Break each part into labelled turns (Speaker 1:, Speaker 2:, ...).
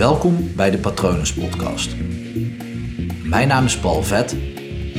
Speaker 1: Welkom bij de Patronus Podcast. Mijn naam is Paul Vet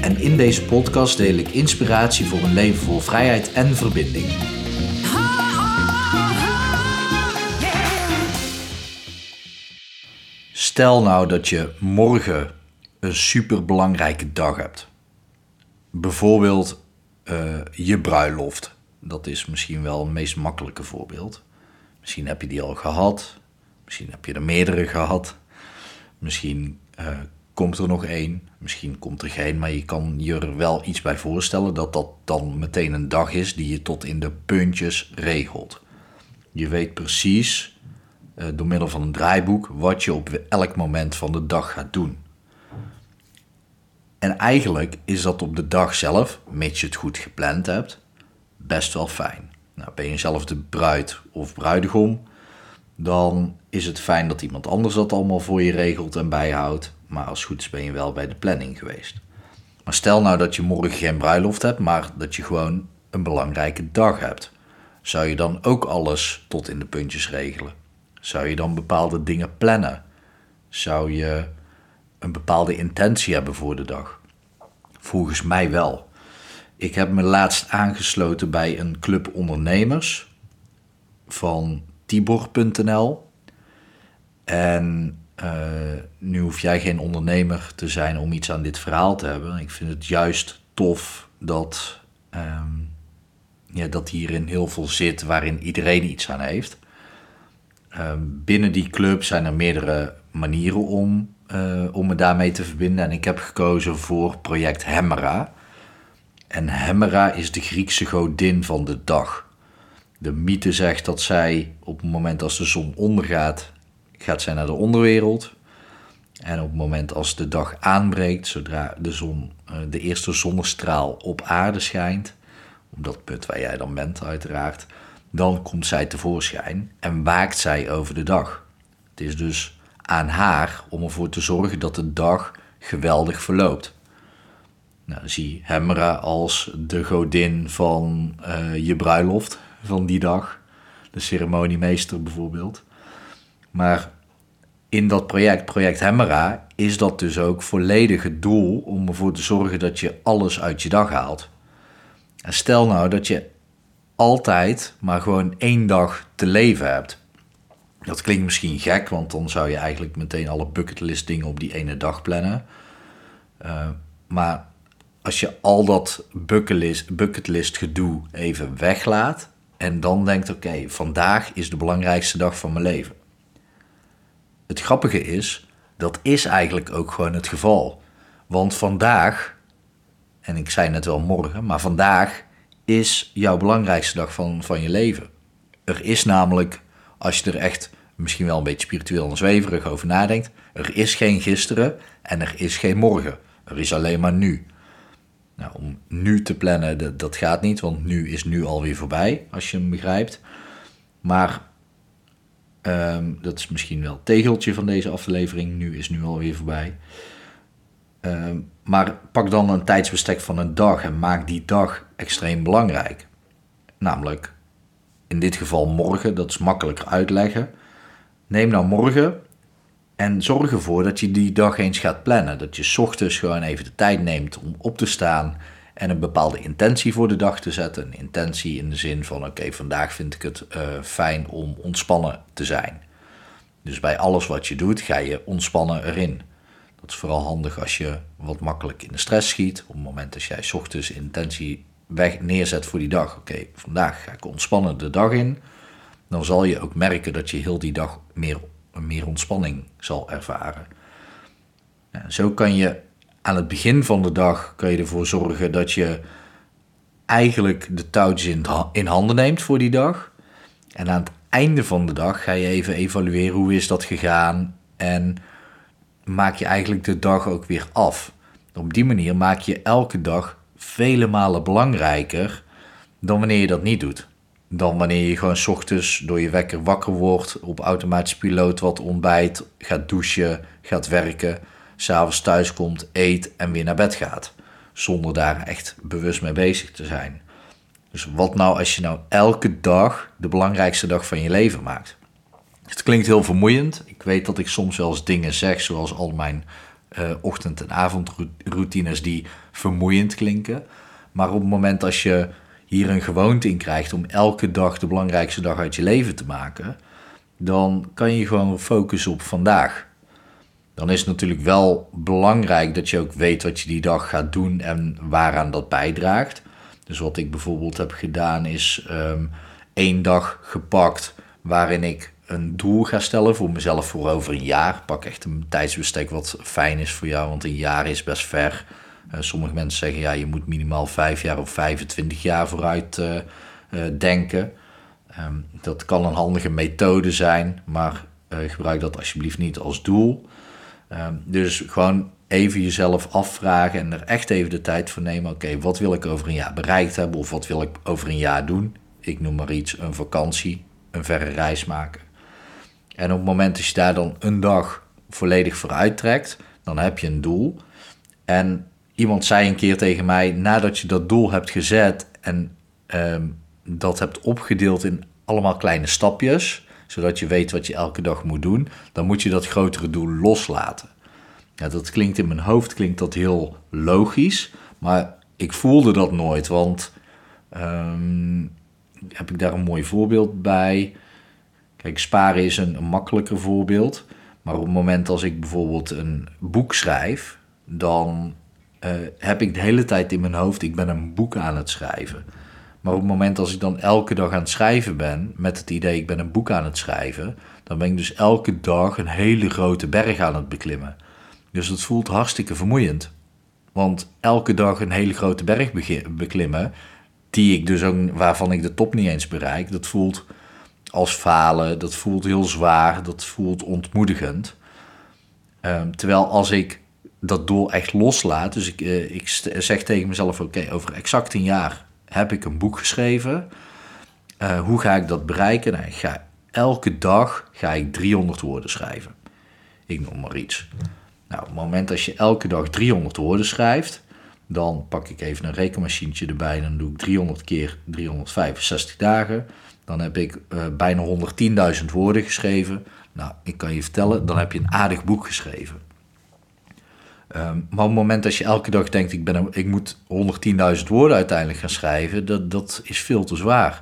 Speaker 1: en in deze podcast deel ik inspiratie voor een leven vol vrijheid en verbinding. Stel nou dat je morgen een superbelangrijke dag hebt. Bijvoorbeeld uh, je bruiloft. Dat is misschien wel het meest makkelijke voorbeeld. Misschien heb je die al gehad. Misschien heb je er meerdere gehad. Misschien uh, komt er nog één. Misschien komt er geen. Maar je kan je er wel iets bij voorstellen dat dat dan meteen een dag is die je tot in de puntjes regelt. Je weet precies uh, door middel van een draaiboek wat je op elk moment van de dag gaat doen. En eigenlijk is dat op de dag zelf, mits je het goed gepland hebt, best wel fijn. Nou, ben je zelf de bruid of bruidegom, dan is het fijn dat iemand anders dat allemaal voor je regelt en bijhoudt. Maar als het goed is ben je wel bij de planning geweest. Maar stel nou dat je morgen geen bruiloft hebt, maar dat je gewoon een belangrijke dag hebt. Zou je dan ook alles tot in de puntjes regelen? Zou je dan bepaalde dingen plannen? Zou je een bepaalde intentie hebben voor de dag? Volgens mij wel. Ik heb me laatst aangesloten bij een club ondernemers van tibor.nl. En uh, nu hoef jij geen ondernemer te zijn om iets aan dit verhaal te hebben. Ik vind het juist tof dat, um, ja, dat hierin heel veel zit waarin iedereen iets aan heeft. Um, binnen die club zijn er meerdere manieren om, uh, om me daarmee te verbinden. En ik heb gekozen voor project Hemera. En Hemera is de Griekse godin van de dag. De mythe zegt dat zij op het moment als de zon ondergaat, gaat zij naar de onderwereld. En op het moment als de dag aanbreekt, zodra de zon, eh, de eerste zonnestraal op aarde schijnt, op dat punt waar jij dan bent uiteraard, dan komt zij tevoorschijn en waakt zij over de dag. Het is dus aan haar om ervoor te zorgen dat de dag geweldig verloopt. Nou, zie Hemera als de godin van uh, je bruiloft van die dag. De ceremoniemeester bijvoorbeeld. Maar in dat project, project Hemera, is dat dus ook volledig het doel om ervoor te zorgen dat je alles uit je dag haalt. En stel nou dat je altijd maar gewoon één dag te leven hebt. Dat klinkt misschien gek, want dan zou je eigenlijk meteen alle bucketlist dingen op die ene dag plannen. Uh, maar als je al dat bucketlist, bucketlist gedoe even weglaat en dan denkt: oké, vandaag is de belangrijkste dag van mijn leven. Het grappige is, dat is eigenlijk ook gewoon het geval. Want vandaag, en ik zei net wel morgen, maar vandaag is jouw belangrijkste dag van, van je leven. Er is namelijk, als je er echt misschien wel een beetje spiritueel en zweverig over nadenkt, er is geen gisteren en er is geen morgen. Er is alleen maar nu. Nou, om nu te plannen, dat, dat gaat niet, want nu is nu alweer voorbij, als je hem begrijpt. Maar um, dat is misschien wel het tegeltje van deze aflevering. Nu is nu alweer voorbij. Um, maar pak dan een tijdsbestek van een dag en maak die dag extreem belangrijk. Namelijk, in dit geval morgen, dat is makkelijker uitleggen. Neem nou morgen en zorg ervoor dat je die dag eens gaat plannen. Dat je ochtends gewoon even de tijd neemt om op te staan en een bepaalde intentie voor de dag te zetten. Een intentie in de zin van: oké, vandaag vind ik het uh, fijn om ontspannen te zijn. Dus bij alles wat je doet, ga je ontspannen erin. Dat is vooral handig als je wat makkelijk in de stress schiet. Op het moment dat jij ochtends intentie weg neerzet voor die dag. Oké, vandaag ga ik ontspannen de dag in. Dan zal je ook merken dat je heel die dag meer meer ontspanning zal ervaren. Zo kan je aan het begin van de dag kan je ervoor zorgen dat je eigenlijk de touwtjes in, handen neemt voor die dag. En aan het einde van de dag ga je even evalueren hoe is dat gegaan en maak je eigenlijk de dag ook weer af. Op die manier maak je elke dag vele malen belangrijker dan wanneer je dat niet doet dan wanneer je gewoon s ochtends door je wekker wakker wordt, op automatisch piloot wat ontbijt, gaat douchen, gaat werken, s'avonds thuis komt, eet en weer naar bed gaat. Zonder daar echt bewust mee bezig te zijn. Dus wat nou als je nou elke dag de belangrijkste dag van je leven maakt? Het klinkt heel vermoeiend. Ik weet dat ik soms wel eens dingen zeg, zoals al mijn uh, ochtend- en avondroutines, die vermoeiend klinken. Maar op het moment als je hier een gewoonte in krijgt om elke dag de belangrijkste dag uit je leven te maken, dan kan je gewoon focussen op vandaag. Dan is het natuurlijk wel belangrijk dat je ook weet wat je die dag gaat doen en waaraan dat bijdraagt. Dus wat ik bijvoorbeeld heb gedaan is um, één dag gepakt waarin ik een doel ga stellen voor mezelf voor over een jaar. Pak echt een tijdsbestek wat fijn is voor jou, want een jaar is best ver. Uh, sommige mensen zeggen ja, je moet minimaal vijf jaar of 25 jaar vooruit uh, uh, denken. Um, dat kan een handige methode zijn, maar gebruik dat alsjeblieft niet als doel. Um, dus gewoon even jezelf afvragen en er echt even de tijd voor nemen. Oké, wat wil ik over een jaar bereikt hebben of wat wil ik over een jaar doen? Ik noem maar iets, een vakantie, een verre reis maken. En op het moment dat je daar dan een dag volledig voor uittrekt, dan heb je een doel. En iemand zei een keer tegen mij, nadat je dat doel hebt gezet en ehm, dat hebt opgedeeld in allemaal kleine stapjes, zodat je weet wat je elke dag moet doen, dan moet je dat grotere doel loslaten. Ja, dat klinkt in mijn hoofd klinkt dat heel logisch, maar ik voelde dat nooit, want um, heb ik daar een mooi voorbeeld bij. Kijk, sparen is een, een makkelijker voorbeeld, maar op het moment als ik bijvoorbeeld een boek schrijf, dan uh, heb ik de hele tijd in mijn hoofd, ik ben een boek aan het schrijven. Maar op het moment als ik dan elke dag aan het schrijven ben, met het idee ik ben een boek aan het schrijven, dan ben ik dus elke dag een hele grote berg aan het beklimmen. Dus het voelt hartstikke vermoeiend. Want elke dag een hele grote berg beklimmen, die ik dus ook, waarvan ik de top niet eens bereik, dat voelt als falen, dat voelt heel zwaar, dat voelt ontmoedigend. Um, terwijl als ik dat doel echt loslaat, dus ik, uh, ik zeg tegen mezelf: oké, over exact een jaar heb ik een boek geschreven. Uh, hoe ga ik dat bereiken? Nou, ik ga, elke dag ga ik 300 woorden schrijven. Ik noem maar iets. Nou, op het moment dat je elke dag 300 woorden schrijft, dan pak ik even een rekenmachientje erbij. Dan doe ik 300 keer 365 dagen. Dan heb ik uh, bijna 110.000 woorden geschreven. Nou, ik kan je vertellen, dan heb je een aardig boek geschreven. Um, maar op het moment dat je elke dag denkt, ik, ben, ik moet 110.000 woorden uiteindelijk gaan schrijven, dat, dat is veel te zwaar.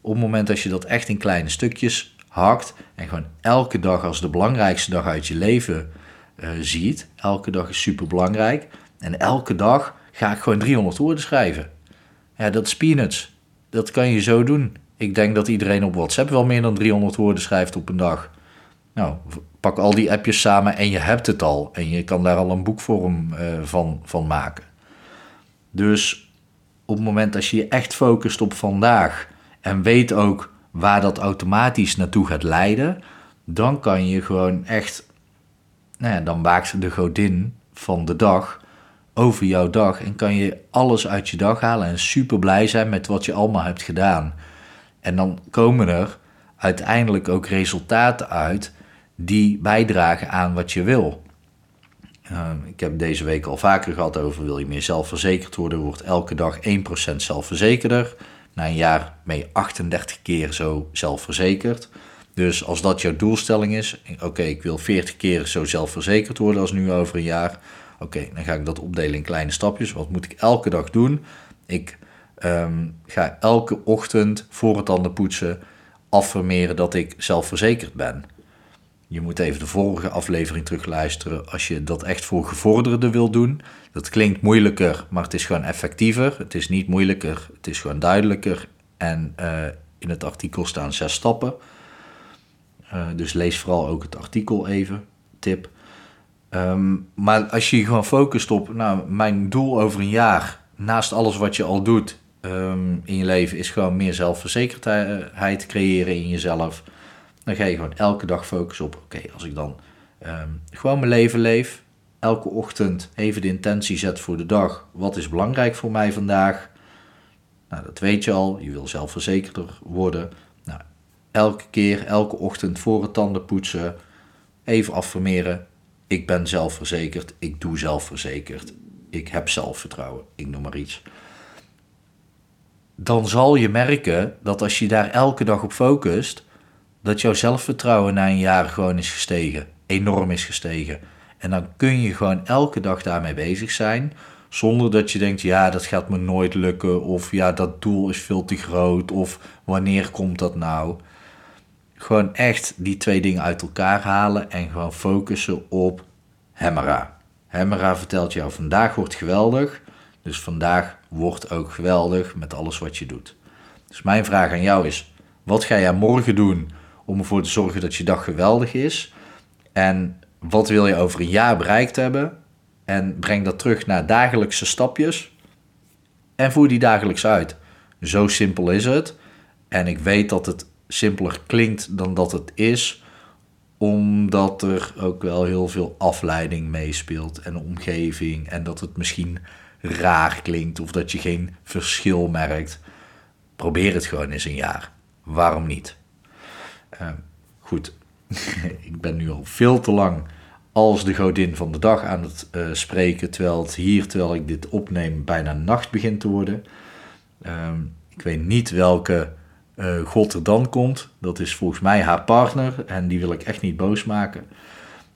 Speaker 1: Op het moment dat je dat echt in kleine stukjes hakt en gewoon elke dag als de belangrijkste dag uit je leven uh, ziet, elke dag is super belangrijk, en elke dag ga ik gewoon 300 woorden schrijven. Ja, dat is peanuts. Dat kan je zo doen. Ik denk dat iedereen op WhatsApp wel meer dan 300 woorden schrijft op een dag. Nou, pak al die appjes samen en je hebt het al. En je kan daar al een boekvorm uh, van, van maken. Dus op het moment dat je je echt focust op vandaag en weet ook waar dat automatisch naartoe gaat leiden, dan kan je gewoon echt, nou ja, dan waakt de godin van de dag over jouw dag en kan je alles uit je dag halen en super blij zijn met wat je allemaal hebt gedaan. En dan komen er uiteindelijk ook resultaten uit die bijdragen aan wat je wil. Uh, ik heb deze week al vaker gehad over wil je meer zelfverzekerd worden, wordt elke dag 1% zelfverzekerder. Na een jaar ben je 38 keer zo zelfverzekerd. Dus als dat jouw doelstelling is, oké, ik wil 40 keer zo zelfverzekerd worden als nu over een jaar. Oké, dan ga ik dat opdelen in kleine stapjes. Wat moet ik elke dag doen? Ik um, ga elke ochtend voor het tanden poetsen affirmeren dat ik zelfverzekerd ben. Je moet even de vorige aflevering terugluisteren als je dat echt voor gevorderden wil doen. Dat klinkt moeilijker, maar het is gewoon effectiever. Het is niet moeilijker, het is gewoon duidelijker. En uh, in het artikel staan zes stappen. Uh, dus lees vooral ook het artikel even, tip. Um, maar als je je gewoon focust op, nou, mijn doel over een jaar, naast alles wat je al doet um, in je leven, is gewoon meer zelfverzekerdheid creëren in jezelf. Dan ga je gewoon elke dag focussen op, oké, als ik dan um, gewoon mijn leven leef, elke ochtend even de intentie zet voor de dag. Wat is belangrijk voor mij vandaag? Nou, dat weet je al. Je wil zelfverzekerder worden. Nou, elke keer, elke ochtend voor het tanden poetsen, even affirmeren. Ik ben zelfverzekerd. Ik doe zelfverzekerd. Ik heb zelfvertrouwen. Ik noem maar iets. Dan zal je merken dat als je daar elke dag op focust, dat jouw zelfvertrouwen na een jaar gewoon is gestegen. Enorm is gestegen. En dan kun je gewoon elke dag daarmee bezig zijn. Zonder dat je denkt, ja, dat gaat me nooit lukken. Of ja, dat doel is veel te groot. Of wanneer komt dat nou? Gewoon echt die twee dingen uit elkaar halen. En gewoon focussen op Hemmera. Hemmera vertelt jou, vandaag wordt geweldig. Dus vandaag wordt ook geweldig met alles wat je doet. Dus mijn vraag aan jou is, wat ga jij morgen doen om ervoor te zorgen dat je dag geweldig is? En wat wil je over een jaar bereikt hebben? En breng dat terug naar dagelijkse stapjes en voer die dagelijks uit. Zo simpel is het. En ik weet dat het simpeler klinkt dan dat het is, omdat er ook wel heel veel afleiding meespeelt en omgeving en dat het misschien raar klinkt of dat je geen verschil merkt. Probeer het gewoon eens een jaar. Waarom niet? Uh, goed, ik ben nu al veel te lang als de godin van de dag aan het uh, spreken, terwijl het hier, terwijl ik dit opneem, bijna nacht begint te worden. Uh, ik weet niet welke uh, god er dan komt. Dat is volgens mij haar partner en die wil ik echt niet boos maken.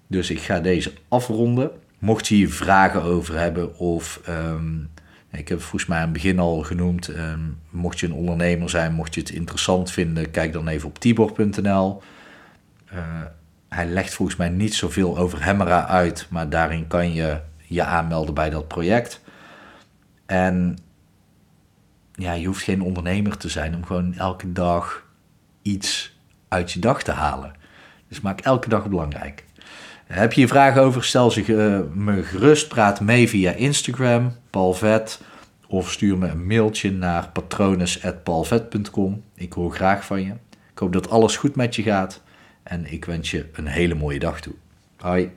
Speaker 1: Dus ik ga deze afronden. Mocht je hier vragen over hebben of um, ik heb het volgens mij aan het begin al genoemd. Um, mocht je een ondernemer zijn, mocht je het interessant vinden, kijk dan even op tibor.nl. Uh, hij legt volgens mij niet zoveel over Hemmera uit, maar daarin kan je je aanmelden bij dat project. En ja, je hoeft geen ondernemer te zijn om gewoon elke dag iets uit je dag te halen. Dus maak elke dag belangrijk. Heb je hier vragen over, stel ze uh, me gerust. Praat mee via Instagram, Palvet. Of stuur me een mailtje naar patrones.palvet.com. Ik hoor graag van je. Ik hoop dat alles goed met je gaat. En ik wens je een hele mooie dag toe. Hoi.